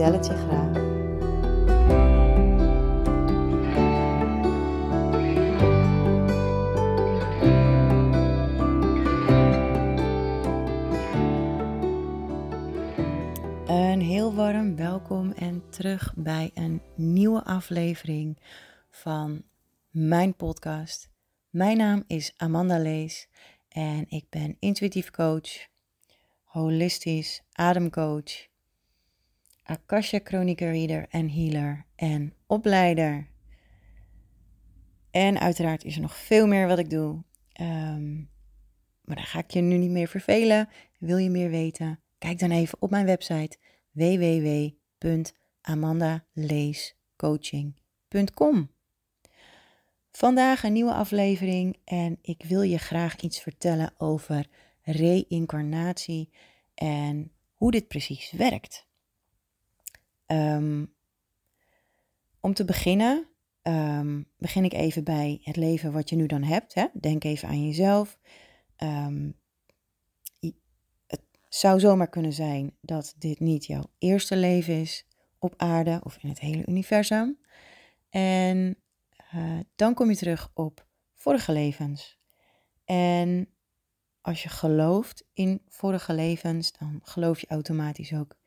vertel het je graag. Een heel warm welkom en terug bij een nieuwe aflevering van mijn podcast. Mijn naam is Amanda Lees en ik ben intuïtief coach, holistisch ademcoach, Akasha Chronica Reader en Healer en opleider. En uiteraard is er nog veel meer wat ik doe. Ehm, maar daar ga ik je nu niet meer vervelen. Wil je meer weten? Kijk dan even op mijn website www.amandaleescoaching.com. Vandaag een nieuwe aflevering en ik wil je graag iets vertellen over reïncarnatie en hoe dit precies werkt. Um, om te beginnen, um, begin ik even bij het leven wat je nu dan hebt. Hè? Denk even aan jezelf. Um, het zou zomaar kunnen zijn dat dit niet jouw eerste leven is op aarde of in het hele universum. En uh, dan kom je terug op vorige levens. En als je gelooft in vorige levens, dan geloof je automatisch ook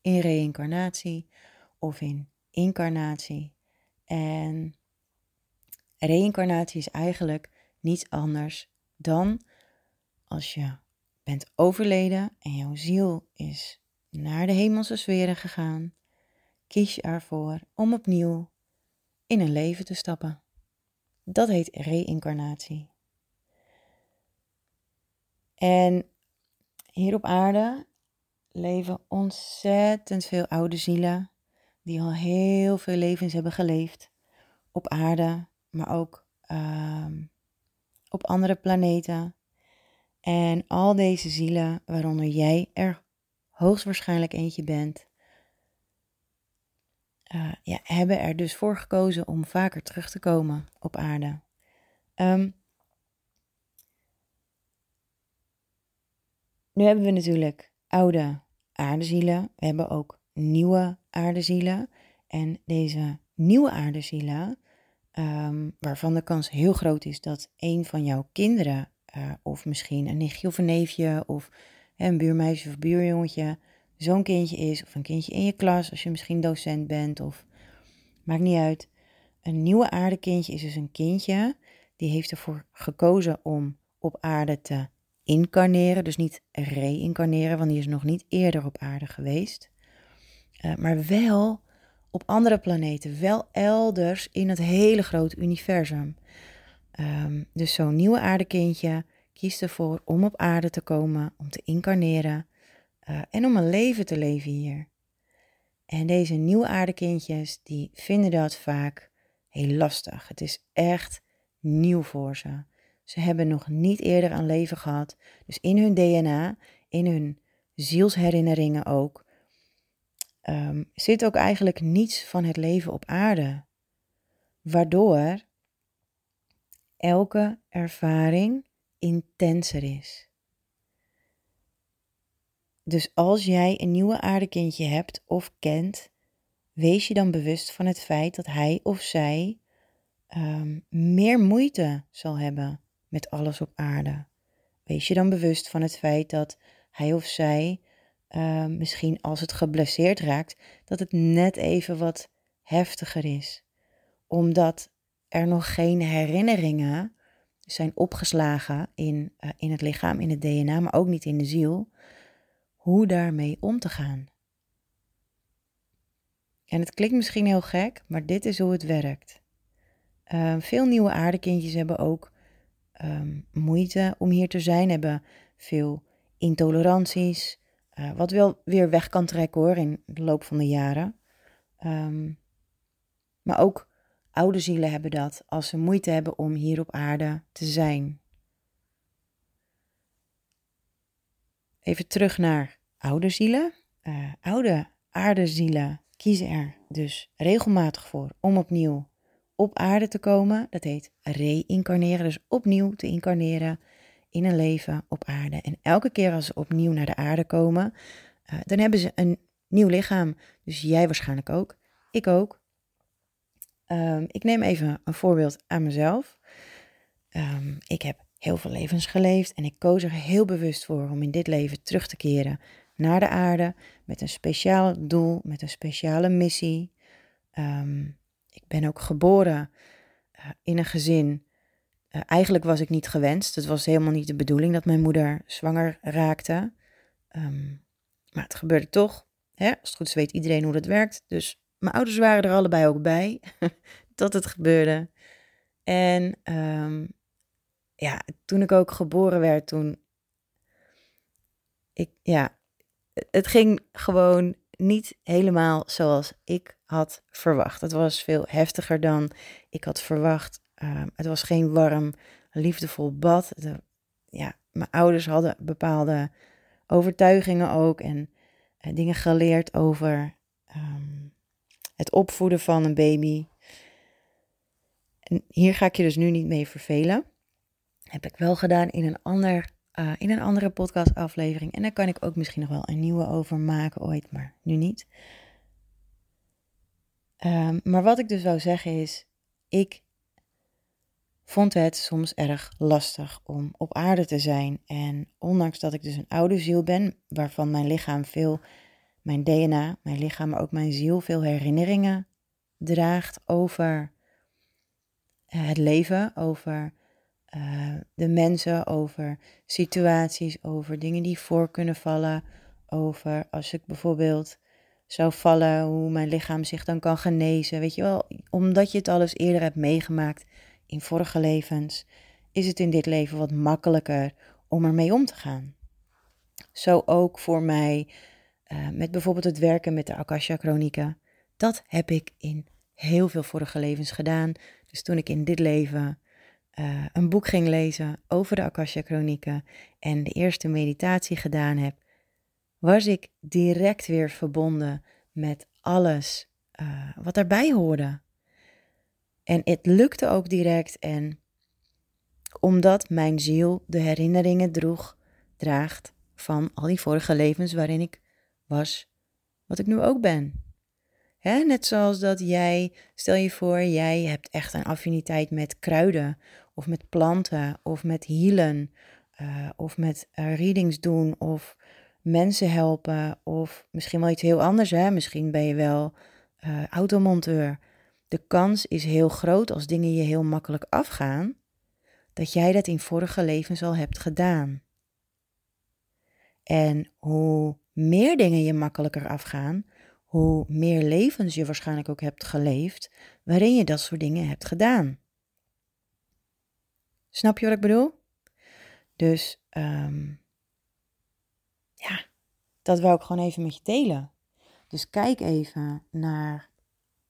in reïncarnatie of in incarnatie. En reïncarnatie is eigenlijk niets anders dan als je bent overleden en jouw ziel is naar de hemelse sferen gegaan, kies je ervoor om opnieuw in een leven te stappen. Dat heet reïncarnatie. En hier op aarde leven ontzettend veel oude zielen die al heel veel levens hebben geleefd op aarde, maar ook uh, op andere planeten. En al deze zielen, waaronder jij er hoogstwaarschijnlijk eentje bent, uh, ja, hebben er dus voor gekozen om vaker terug te komen op aarde. Um, nu hebben we natuurlijk oude aardezielen. We hebben ook nieuwe aardezielen. En deze nieuwe aardezielen, um, waarvan de kans heel groot is dat een van jouw kinderen, uh, of misschien een nichtje of een neefje, of een buurmeisje of buurjongetje, zo'n kindje is, of een kindje in je klas, als je misschien docent bent, of maakt niet uit. Een nieuwe aardekindje is dus een kindje die heeft ervoor gekozen om op aarde te incarneren, dus niet reïncarneren, want die is nog niet eerder op aarde geweest. Uh, maar wel op andere planeten, wel elders in het hele grote universum. Um, dus zo'n nieuwe aardekindje kiest ervoor om op aarde te komen, om te incarneren uh, en om een leven te leven hier. En deze nieuwe aardekindjes, die vinden dat vaak heel lastig. Het is echt nieuw voor ze. Ze hebben nog niet eerder een leven gehad. Dus in hun DNA, in hun zielsherinneringen ook, um, zit ook eigenlijk niets van het leven op aarde. Waardoor elke ervaring intenser is. Dus als jij een nieuwe aardekindje hebt of kent, wees je dan bewust van het feit dat hij of zij um, meer moeite zal hebben met alles op aarde. Wees je dan bewust van het feit dat hij of zij uh, misschien als het geblesseerd raakt, dat het net even wat heftiger is. Omdat er nog geen herinneringen zijn opgeslagen in, uh, in het lichaam, in het DNA, maar ook niet in de ziel, hoe daarmee om te gaan. En het klinkt misschien heel gek, maar dit is hoe het werkt. Uh, veel nieuwe aardekindjes hebben ook um, moeite om hier te zijn, hebben veel intoleranties, uh, wat wel weer weg kan trekken hoor in de loop van de jaren. Ehm, maar ook oude zielen hebben dat als ze moeite hebben om hier op aarde te zijn. Even terug naar oude zielen. Uh, oude aardezielen kiezen er dus regelmatig voor om opnieuw op aarde te komen. Dat heet reïncarneren, dus opnieuw te incarneren in een leven op aarde. En elke keer als ze opnieuw naar de aarde komen, uh, dan hebben ze een nieuw lichaam. Dus jij waarschijnlijk ook, ik ook. Um, ik neem even een voorbeeld aan mezelf. Um, ik heb heel veel levens geleefd en ik koos er heel bewust voor om in dit leven terug te keren naar de aarde met een speciaal doel, met een speciale missie. Ik ben ook geboren uh, in een gezin. Uh, eigenlijk was ik niet gewenst. Het was helemaal niet de bedoeling dat mijn moeder zwanger raakte. Um, maar het gebeurde toch. Hè? Als het goed is weet iedereen hoe dat werkt. Dus mijn ouders waren er allebei ook bij dat het gebeurde. En um, ja, toen ik ook geboren werd, toen. Ik, ja, het ging gewoon niet helemaal zoals ik had verwacht. Het was veel heftiger dan ik had verwacht. Uh, het was geen warm, liefdevol bad. De, ja, mijn ouders hadden bepaalde overtuigingen ook en uh, dingen geleerd over um, het opvoeden van een baby. En hier ga ik je dus nu niet mee vervelen. Heb ik wel gedaan in een, ander, uh, in een andere podcastaflevering. En daar kan ik ook misschien nog wel een nieuwe over maken ooit, maar nu niet. Um, maar wat ik dus wou zeggen is, ik vond het soms erg lastig om op aarde te zijn. En ondanks dat ik dus een oude ziel ben, waarvan mijn lichaam veel, mijn DNA, mijn lichaam, maar ook mijn ziel veel herinneringen draagt over eh, het leven, over uh, de mensen, over situaties, over dingen die voor kunnen vallen, over als ik bijvoorbeeld zou vallen, hoe mijn lichaam zich dan kan genezen. Weet je wel, omdat je het alles eerder hebt meegemaakt in vorige levens, is het in dit leven wat makkelijker om ermee om te gaan. Zo ook voor mij uh, met bijvoorbeeld het werken met de Akasha Chronieken. Dat heb ik in heel veel vorige levens gedaan. Dus toen ik in dit leven uh, een boek ging lezen over de Akasha Chronieken en de eerste meditatie gedaan heb, was ik direct weer verbonden met alles uh, wat daarbij hoorde. En het lukte ook direct en omdat mijn ziel de herinneringen droeg, draagt van al die vorige levens waarin ik was wat ik nu ook ben. Hè, net zoals dat jij, stel je voor, jij hebt echt een affiniteit met kruiden of met planten of met healen uh, of met uh, readings doen of mensen helpen of misschien wel iets heel anders. Hè? Misschien ben je wel uh, automonteur. De kans is heel groot als dingen je heel makkelijk afgaan, dat jij dat in vorige levens al hebt gedaan. En hoe meer dingen je makkelijker afgaan, hoe meer levens je waarschijnlijk ook hebt geleefd waarin je dat soort dingen hebt gedaan. Snap je wat ik bedoel? Dus um, ja, dat wou ik gewoon even met je delen. Dus kijk even naar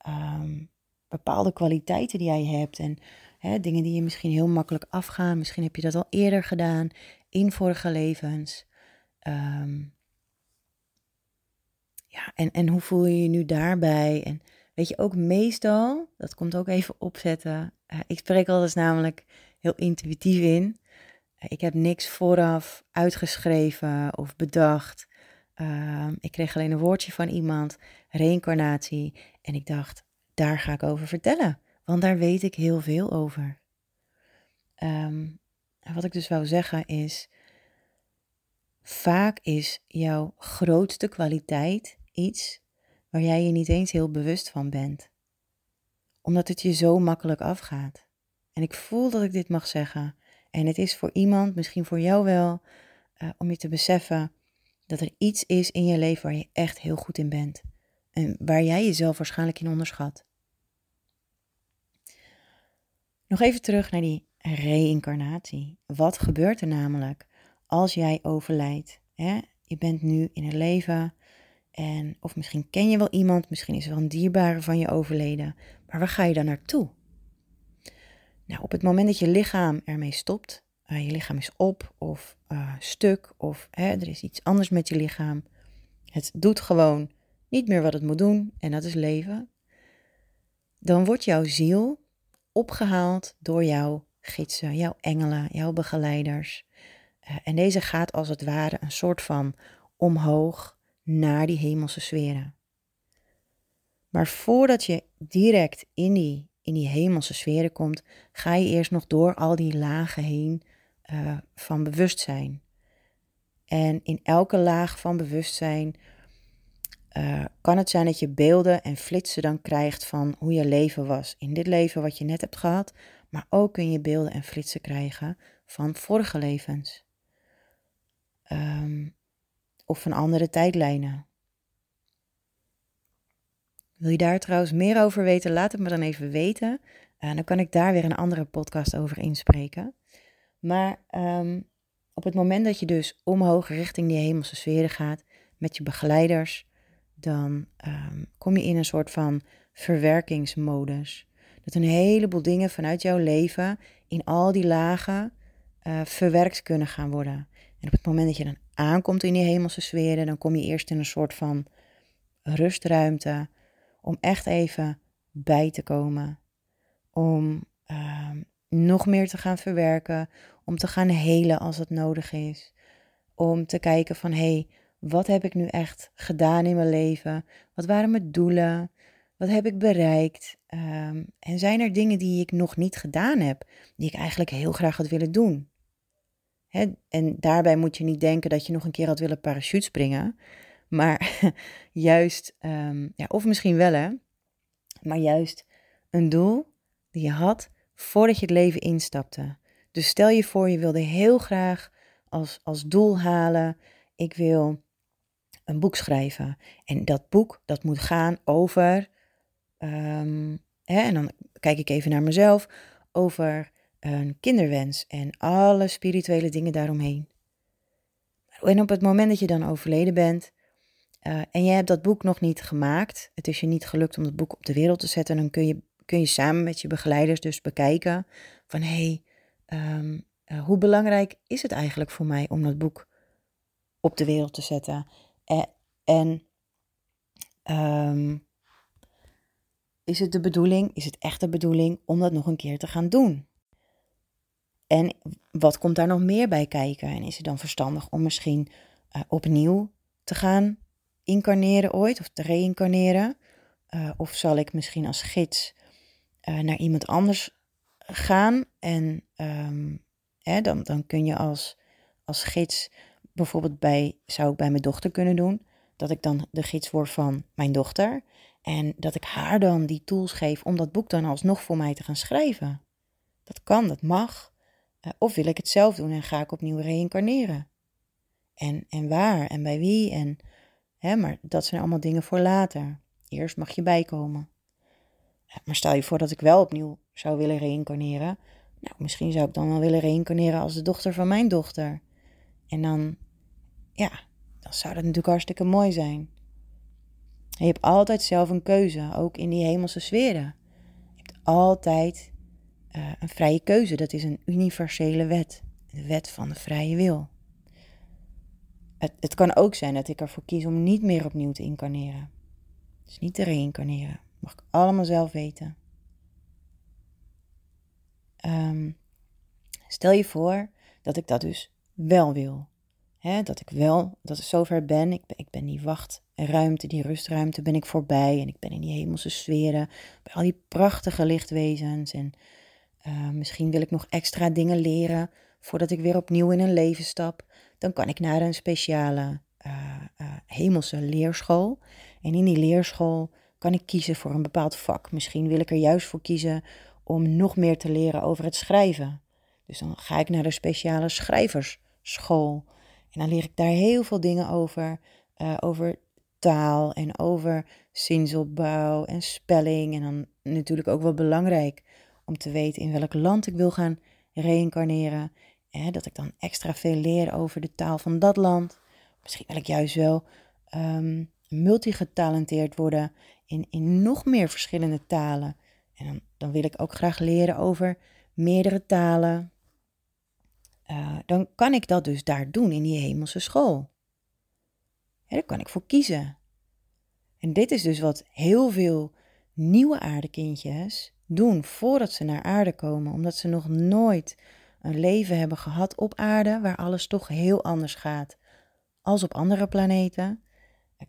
um, bepaalde kwaliteiten die jij hebt en hè, dingen die je misschien heel makkelijk afgaan. Misschien heb je dat al eerder gedaan in vorige levens. Um, ja, en, en hoe voel je je nu daarbij? En weet je, ook meestal, dat komt ook even opzetten. Uh, ik spreek altijd namelijk heel intuïtief in. Uh, ik heb niks vooraf uitgeschreven of bedacht. Uh, ik kreeg alleen een woordje van iemand, reïncarnatie. En ik dacht, daar ga ik over vertellen. Want daar weet ik heel veel over. Um, wat ik dus wou zeggen is, vaak is jouw grootste kwaliteit iets waar jij je niet eens heel bewust van bent. Omdat het je zo makkelijk afgaat. En ik voel dat ik dit mag zeggen. En het is voor iemand, misschien voor jou wel, uh, om je te beseffen dat er iets is in je leven waar je echt heel goed in bent. En waar jij jezelf waarschijnlijk in onderschat. Nog even terug naar die reïncarnatie. Wat gebeurt er namelijk als jij overlijdt? Hè? Je bent nu in een leven En, of misschien ken je wel iemand, misschien is er een dierbare van je overleden. Maar waar ga je dan naartoe? Nou, op het moment dat je lichaam ermee stopt, uh, je lichaam is op of uh, stuk of hè, er is iets anders met je lichaam. Het doet gewoon niet meer wat het moet doen en dat is leven. Dan wordt jouw ziel opgehaald door jouw gidsen, jouw engelen, jouw begeleiders. Uh, en deze gaat als het ware een soort van omhoog naar die hemelse sferen. Maar voordat je direct in die, in die hemelse sferen komt, ga je eerst nog door al die lagen heen uh, van bewustzijn. En in elke laag van bewustzijn uh, kan het zijn dat je beelden en flitsen dan krijgt van hoe je leven was in dit leven wat je net hebt gehad, maar ook kun je beelden en flitsen krijgen van vorige levens. Um, of van andere tijdlijnen. Wil je daar trouwens meer over weten? Laat het me dan even weten. Uh, dan kan ik daar weer een andere podcast over inspreken. Maar um, op het moment dat je dus omhoog richting die hemelse sferen gaat met je begeleiders, dan um, kom je in een soort van verwerkingsmodus. Dat een heleboel dingen vanuit jouw leven in al die lagen uh, verwerkt kunnen gaan worden. En op het moment dat je dan aankomt in die hemelse sferen, dan kom je eerst in een soort van rustruimte om echt even bij te komen. Om uh, nog meer te gaan verwerken, om te gaan helen als het nodig is. Om te kijken van hé, hey, wat heb ik nu echt gedaan in mijn leven? Wat waren mijn doelen? Wat heb ik bereikt? Um, en zijn er dingen die ik nog niet gedaan heb, die ik eigenlijk heel graag had willen doen? En daarbij moet je niet denken dat je nog een keer had willen parachute springen. Maar juist, um, ja, of misschien wel hè, maar juist een doel die je had voordat je het leven instapte. Dus stel je voor, je wilde heel graag als, als doel halen, ik wil een boek schrijven. En dat boek, dat moet gaan over, um, hè, en dan kijk ik even naar mezelf, over een kinderwens en alle spirituele dingen daaromheen. En op het moment dat je dan overleden bent uh, en je hebt dat boek nog niet gemaakt, het is je niet gelukt om dat boek op de wereld te zetten, dan kun je, kun je samen met je begeleiders dus bekijken van hé, hey, um, uh, hoe belangrijk is het eigenlijk voor mij om dat boek op de wereld te zetten? En, en um, is het de bedoeling, is het echt de bedoeling om dat nog een keer te gaan doen? En wat komt daar nog meer bij kijken? En is het dan verstandig om misschien uh, opnieuw te gaan incarneren ooit of te reïncarneren? Uh, of zal ik misschien als gids uh, naar iemand anders gaan? En um, hè, dan, dan kun je als, als gids bijvoorbeeld bij, zou ik bij mijn dochter kunnen doen, dat ik dan de gids word van mijn dochter. En dat ik haar dan die tools geef om dat boek dan alsnog voor mij te gaan schrijven. Dat kan, dat mag. Uh, of wil ik het zelf doen en ga ik opnieuw reïncarneren? En, en waar en bij wie? En, hè, maar dat zijn allemaal dingen voor later. Eerst mag je bijkomen. Maar stel je voor dat ik wel opnieuw zou willen reïncarneren. Nou, misschien zou ik dan wel willen reïncarneren als de dochter van mijn dochter. En dan, ja, dan zou dat natuurlijk hartstikke mooi zijn. je hebt altijd zelf een keuze, ook in die hemelse sferen. Je hebt altijd uh, een vrije keuze. Dat is een universele wet. De wet van de vrije wil. Het, het kan ook zijn dat ik ervoor kies om niet meer opnieuw te incarneren. Dus niet te reïncarneren. Mag ik allemaal zelf weten. Um, stel je voor dat ik dat dus wel wil. Dat ik wel, dat ik zover ben. Ik, ben. ik ben die wachtruimte, die rustruimte ben ik voorbij. En ik ben in die hemelse sferen. Bij al die prachtige lichtwezens. En uh, misschien wil ik nog extra dingen leren voordat ik weer opnieuw in een leven stap. Dan kan ik naar een speciale uh, uh, hemelse leerschool. En in die leerschool kan ik kiezen voor een bepaald vak. Misschien wil ik er juist voor kiezen om nog meer te leren over het schrijven. Dus dan ga ik naar de speciale schrijversschool. En dan leer ik daar heel veel dingen over. Over taal en over zinsopbouw en spelling. En dan natuurlijk ook wel belangrijk om te weten in welk land ik wil gaan reïncarneren. Hè, dat ik dan extra veel leer over de taal van dat land. Misschien wil ik juist wel um, multigetalenteerd worden in, in nog meer verschillende talen. En dan, dan wil ik ook graag leren over meerdere talen. Uh, dan kan ik dat dus daar doen in die hemelse school. Ja, daar kan ik voor kiezen. En dit is dus wat heel veel nieuwe aardekindjes doen voordat ze naar aarde komen, omdat ze nog nooit een leven hebben gehad op aarde waar alles toch heel anders gaat als op andere planeten,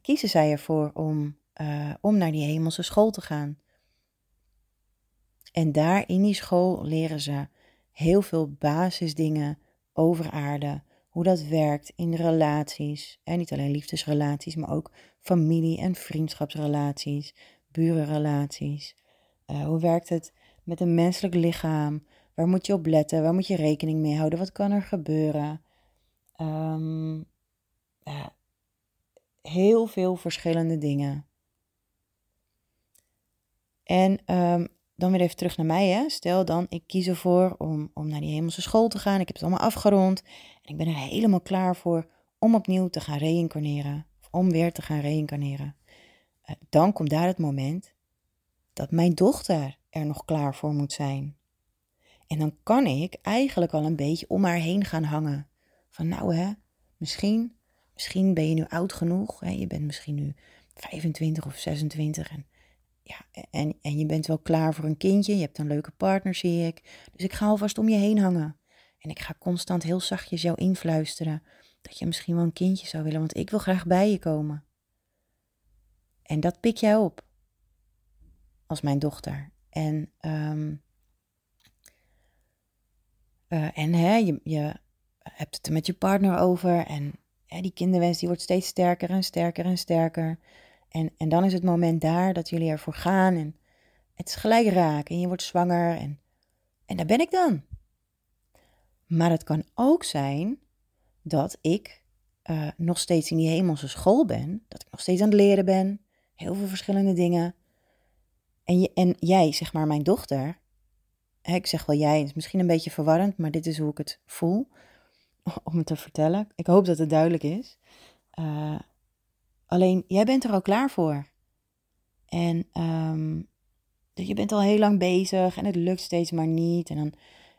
kiezen zij ervoor om, uh, om naar die hemelse school te gaan. En daar in die school leren ze heel veel basisdingen over aarde, hoe dat werkt in relaties. En niet alleen liefdesrelaties, maar ook familie- en vriendschapsrelaties, burenrelaties. Uh, hoe werkt het met een menselijk lichaam? Waar moet je op letten? Waar moet je rekening mee houden? Wat kan er gebeuren? Ja, heel veel verschillende dingen. En um, dan weer even terug naar mij. Hè. Stel dan, ik kies ervoor om, om naar die hemelse school te gaan. Ik heb het allemaal afgerond. En ik ben er helemaal klaar voor om opnieuw te gaan reïncarneren. Of om weer te gaan reïncarneren. Uh, dan komt daar het moment dat mijn dochter er nog klaar voor moet zijn. En dan kan ik eigenlijk al een beetje om haar heen gaan hangen. Van nou hè, misschien, misschien ben je nu oud genoeg. Hè, je bent misschien nu 25 of 26 en ja, en, en je bent wel klaar voor een kindje. Je hebt een leuke partner, zie ik. Dus ik ga alvast om je heen hangen. En ik ga constant heel zachtjes jou influisteren. Dat je misschien wel een kindje zou willen, want ik wil graag bij je komen. En dat pik jij op. Als mijn dochter. En, um, uh, en hè, je, je hebt het er met je partner over. En hè, die kinderwens die wordt steeds sterker en sterker en sterker. En, en dan is het moment daar dat jullie ervoor gaan en het is gelijk raak en je wordt zwanger en, en daar ben ik dan. Maar het kan ook zijn dat ik uh, nog steeds in die hemelse school ben, dat ik nog steeds aan het leren ben, heel veel verschillende dingen. En, je, en jij, zeg maar mijn dochter, hè, ik zeg wel jij, het is misschien een beetje verwarrend, maar dit is hoe ik het voel om het te vertellen. Ik hoop dat het duidelijk is. Uh, Alleen jij bent er al klaar voor. En um, je bent al heel lang bezig en het lukt steeds maar niet. En dan,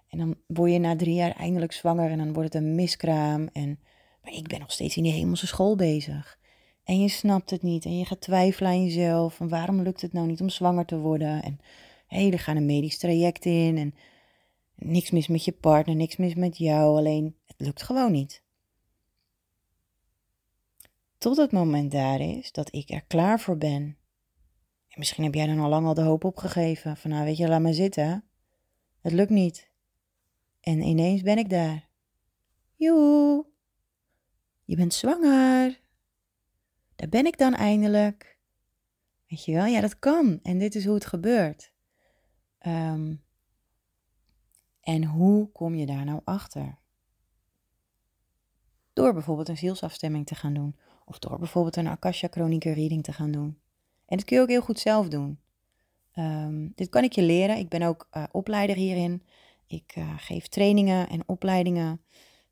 en dan word je na drie jaar eindelijk zwanger en dan wordt het een miskraam. En, maar ik ben nog steeds in die hemelse school bezig. En je snapt het niet en je gaat twijfelen aan jezelf. Van waarom lukt het nou niet om zwanger te worden? En hé, er gaat een medisch traject in. En niks mis met je partner, niks mis met jou. Alleen het lukt gewoon niet. Tot het moment daar is dat ik er klaar voor ben. En misschien heb jij dan al lang al de hoop opgegeven. Van nou weet je, laat maar zitten. Het lukt niet. En ineens ben ik daar. Joe, je bent zwanger. Ben ik dan eindelijk. Weet je wel, ja dat kan. En dit is hoe het gebeurt. Um, en hoe kom je daar nou achter? Door bijvoorbeeld een zielsafstemming te gaan doen. Of door bijvoorbeeld een Akasha Chronieke reading te gaan doen. En dat kun je ook heel goed zelf doen. Um, dit kan ik je leren. Ik ben ook uh, opleider hierin. Ik uh, geef trainingen en opleidingen.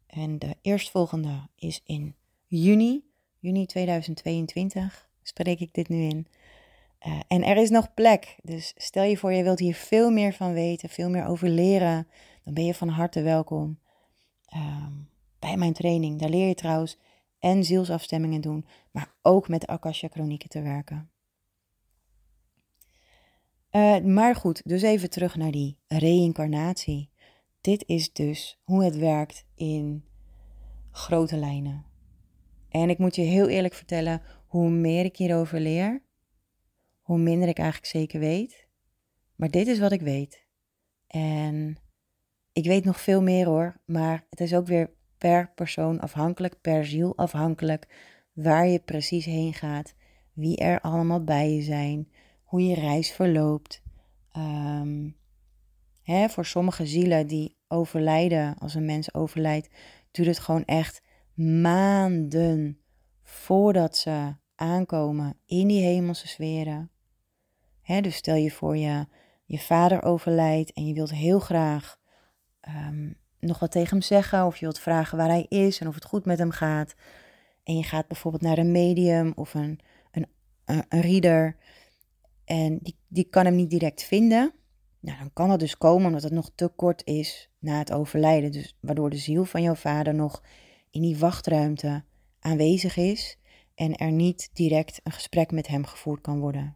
En de eerstvolgende is in juni, juni 2022, spreek ik dit nu in. Uh, en er is nog plek. Dus stel je voor, je wilt hier veel meer van weten, veel meer over leren. Dan ben je van harte welkom um, bij mijn training. Daar leer je trouwens en zielsafstemmingen doen, maar ook met de Akasha Chronieken te werken. Uh, maar goed, dus even terug naar die reïncarnatie. Dit is dus hoe het werkt in grote lijnen. En ik moet je heel eerlijk vertellen, hoe meer ik hierover leer, hoe minder ik eigenlijk zeker weet. Maar dit is wat ik weet. En ik weet nog veel meer hoor, maar het is ook weer per persoon afhankelijk, per ziel afhankelijk, waar je precies heen gaat, wie er allemaal bij je zijn, hoe je reis verloopt. Um, hè, voor sommige zielen die overlijden, als een mens overlijdt, duurt het gewoon echt maanden voordat ze aankomen in die hemelse sferen. Dus stel je voor je, je vader overlijdt en je wilt heel graag um, nog wat tegen hem zeggen of je wilt vragen waar hij is en of het goed met hem gaat. En je gaat bijvoorbeeld naar een medium of een, een een, een reader en die, die kan hem niet direct vinden. Nou, dan kan dat dus komen omdat het nog te kort is na het overlijden. Dus waardoor de ziel van jouw vader nog in die wachtruimte aanwezig is en er niet direct een gesprek met hem gevoerd kan worden.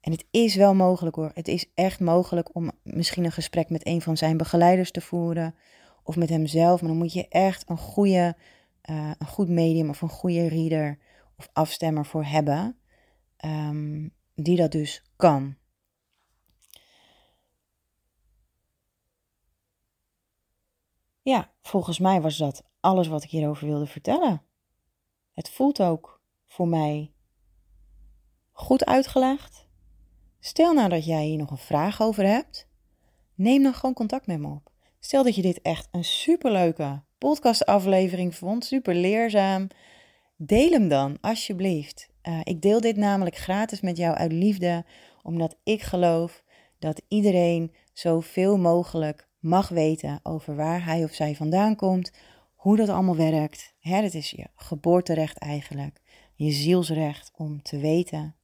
En het is wel mogelijk hoor. Het is echt mogelijk om misschien een gesprek met een van zijn begeleiders te voeren. Of met hemzelf. Maar dan moet je echt een, goede, uh, een goed medium of een goede reader of afstemmer voor hebben. Um, die dat dus kan. Ja, volgens mij was dat alles wat ik hierover wilde vertellen. Het voelt ook voor mij goed uitgelegd. Stel nou dat jij hier nog een vraag over hebt, neem dan gewoon contact met me op. Stel dat je dit echt een superleuke podcastaflevering vond, super leerzaam. Deel hem dan, alsjeblieft. Uh, ik deel dit namelijk gratis met jou uit liefde, omdat ik geloof dat iedereen zoveel mogelijk mag weten over waar hij of zij vandaan komt, hoe dat allemaal werkt. Hè, dat is je geboorterecht eigenlijk, je zielsrecht om te weten.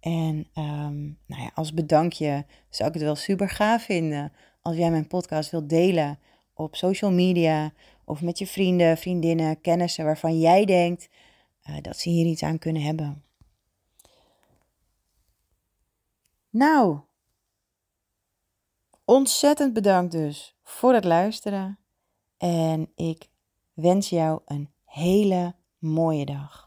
En um, nou ja, als bedankje zou ik het wel super gaaf vinden als jij mijn podcast wilt delen op social media of met je vrienden, vriendinnen, kennissen waarvan jij denkt uh, dat ze hier iets aan kunnen hebben. Nou, ontzettend bedankt dus voor het luisteren. En ik wens jou een hele mooie dag.